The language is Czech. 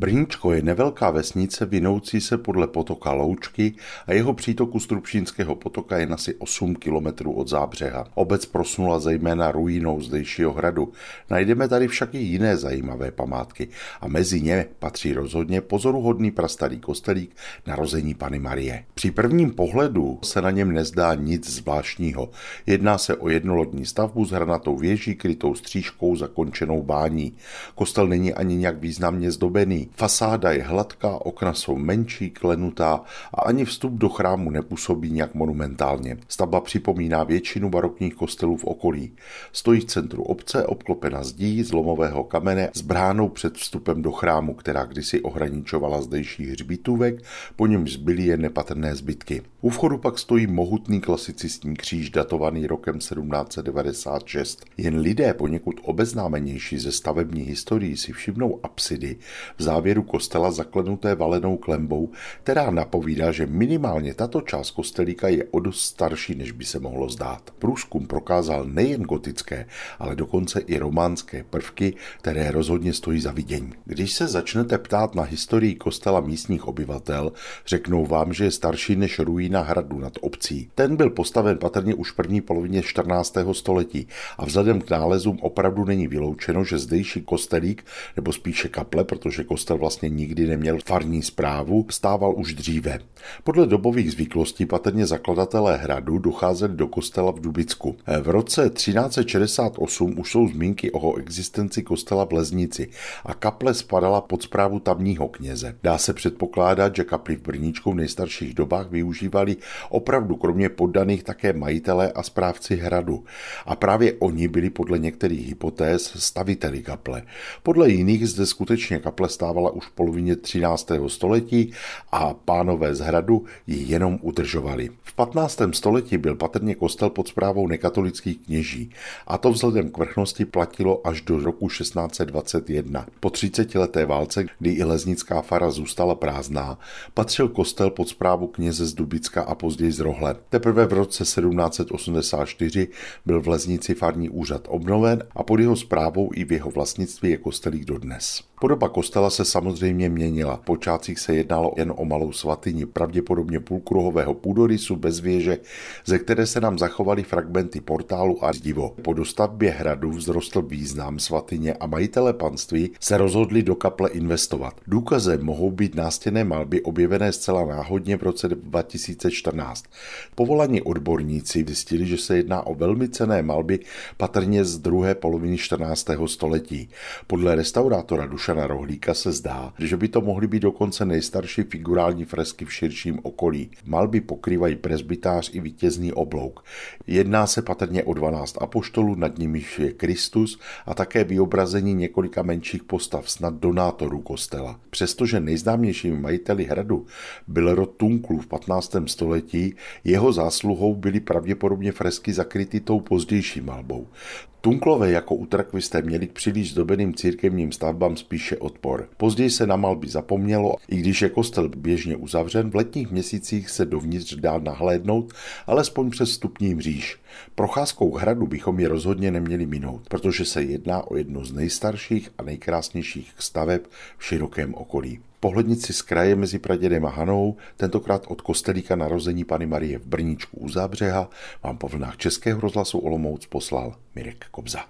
Brníčko je nevelká vesnice vinoucí se podle potoka Loučky a jeho přítoku Strupšínského potoka je asi 8 kilometrů od zábřeha. Obec prosnula zejména ruinou zdejšího hradu. Najdeme tady však i jiné zajímavé památky a mezi ně patří rozhodně pozoruhodný prastarý kostelík narození Pany Marie. Při prvním pohledu se na něm nezdá nic zvláštního. Jedná se o jednolodní stavbu s hranatou věží krytou střížkou zakončenou bání. Kostel není ani nějak významně zdobený. Fasáda je hladká, okna jsou menší, klenutá a ani vstup do chrámu nepůsobí nějak monumentálně. Stavba připomíná většinu barokních kostelů v okolí. Stojí v centru obce, obklopena zdí z lomového kamene s bránou před vstupem do chrámu, která kdysi ohraničovala zdejší hřbitůvek, po něm zbyly jen nepatrné zbytky. U vchodu pak stojí mohutný klasicistní kříž datovaný rokem 1796. Jen lidé poněkud obeznámenější ze stavební historií si všimnou apsidy v závěru kostela zaklenuté valenou klembou, která napovídá, že minimálně tato část kostelíka je o dost starší, než by se mohlo zdát. Průzkum prokázal nejen gotické, ale dokonce i románské prvky, které rozhodně stojí za vidění. Když se začnete ptát na historii kostela místních obyvatel, řeknou vám, že je starší než ruína hradu nad obcí. Ten byl postaven patrně už v první polovině 14. století a vzhledem k nálezům opravdu není vyloučeno, že zdejší kostelík, nebo spíše kaple, protože kostel vlastně nikdy neměl farní zprávu, stával už dříve. Podle dobových zvyklostí patrně zakladatelé hradu docházeli do kostela v Dubicku. V roce 1368 už jsou zmínky o existenci kostela v Leznici a kaple spadala pod zprávu tamního kněze. Dá se předpokládat, že kapli v Brníčku v nejstarších dobách využívali opravdu kromě poddaných také majitelé a správci hradu. A právě oni byli podle některých hypotéz staviteli kaple. Podle jiných zde skutečně kaple stávala už v polovině 13. století a pánové z hradu ji jenom udržovali. V 15. století byl patrně kostel pod zprávou nekatolických kněží a to vzhledem k vrchnosti platilo až do roku 1621. Po 30 leté válce, kdy i leznická fara zůstala prázdná, patřil kostel pod zprávu kněze z Dubicka a později z Rohle. Teprve v roce 1784 byl v Leznici farní úřad obnoven a pod jeho zprávou i v jeho vlastnictví je kostelík dodnes. Podoba kostela se samozřejmě měnila. V počátcích se jednalo jen o malou svatyni, pravděpodobně půlkruhového půdorysu bez věže, ze které se nám zachovaly fragmenty portálu a zdivo. Po dostavbě hradu vzrostl význam svatyně a majitele panství se rozhodli do kaple investovat. Důkazem mohou být nástěné malby objevené zcela náhodně v roce 2014. Povolaní odborníci zjistili, že se jedná o velmi cené malby patrně z druhé poloviny 14. století. Podle restaurátora Dušana Rohlíka se zdá, že by to mohly být dokonce nejstarší figurální fresky v širším okolí. Malby pokrývají presbytář i vítězný oblouk. Jedná se patrně o 12 apoštolů, nad nimiž je Kristus a také vyobrazení několika menších postav, snad donátorů kostela. Přestože nejznámějšími majiteli hradu byl rod Tunklů v 15. století, jeho zásluhou byly pravděpodobně fresky zakryty tou pozdější malbou. Tunklové jako utrakvisté měli k příliš zdobeným církevním stavbám spíše odpor. Později se na malby zapomnělo, i když je kostel běžně uzavřen, v letních měsících se dovnitř dá nahlédnout, alespoň přes stupní mříž. Procházkou hradu bychom je rozhodně neměli minout, protože se jedná o jednu z nejstarších a nejkrásnějších staveb v širokém okolí. Pohlednici z kraje mezi Pradědem a Hanou, tentokrát od kostelíka narození Pany Marie v Brníčku u Zábřeha, vám po vlnách Českého rozhlasu Olomouc poslal Mirek Kobza.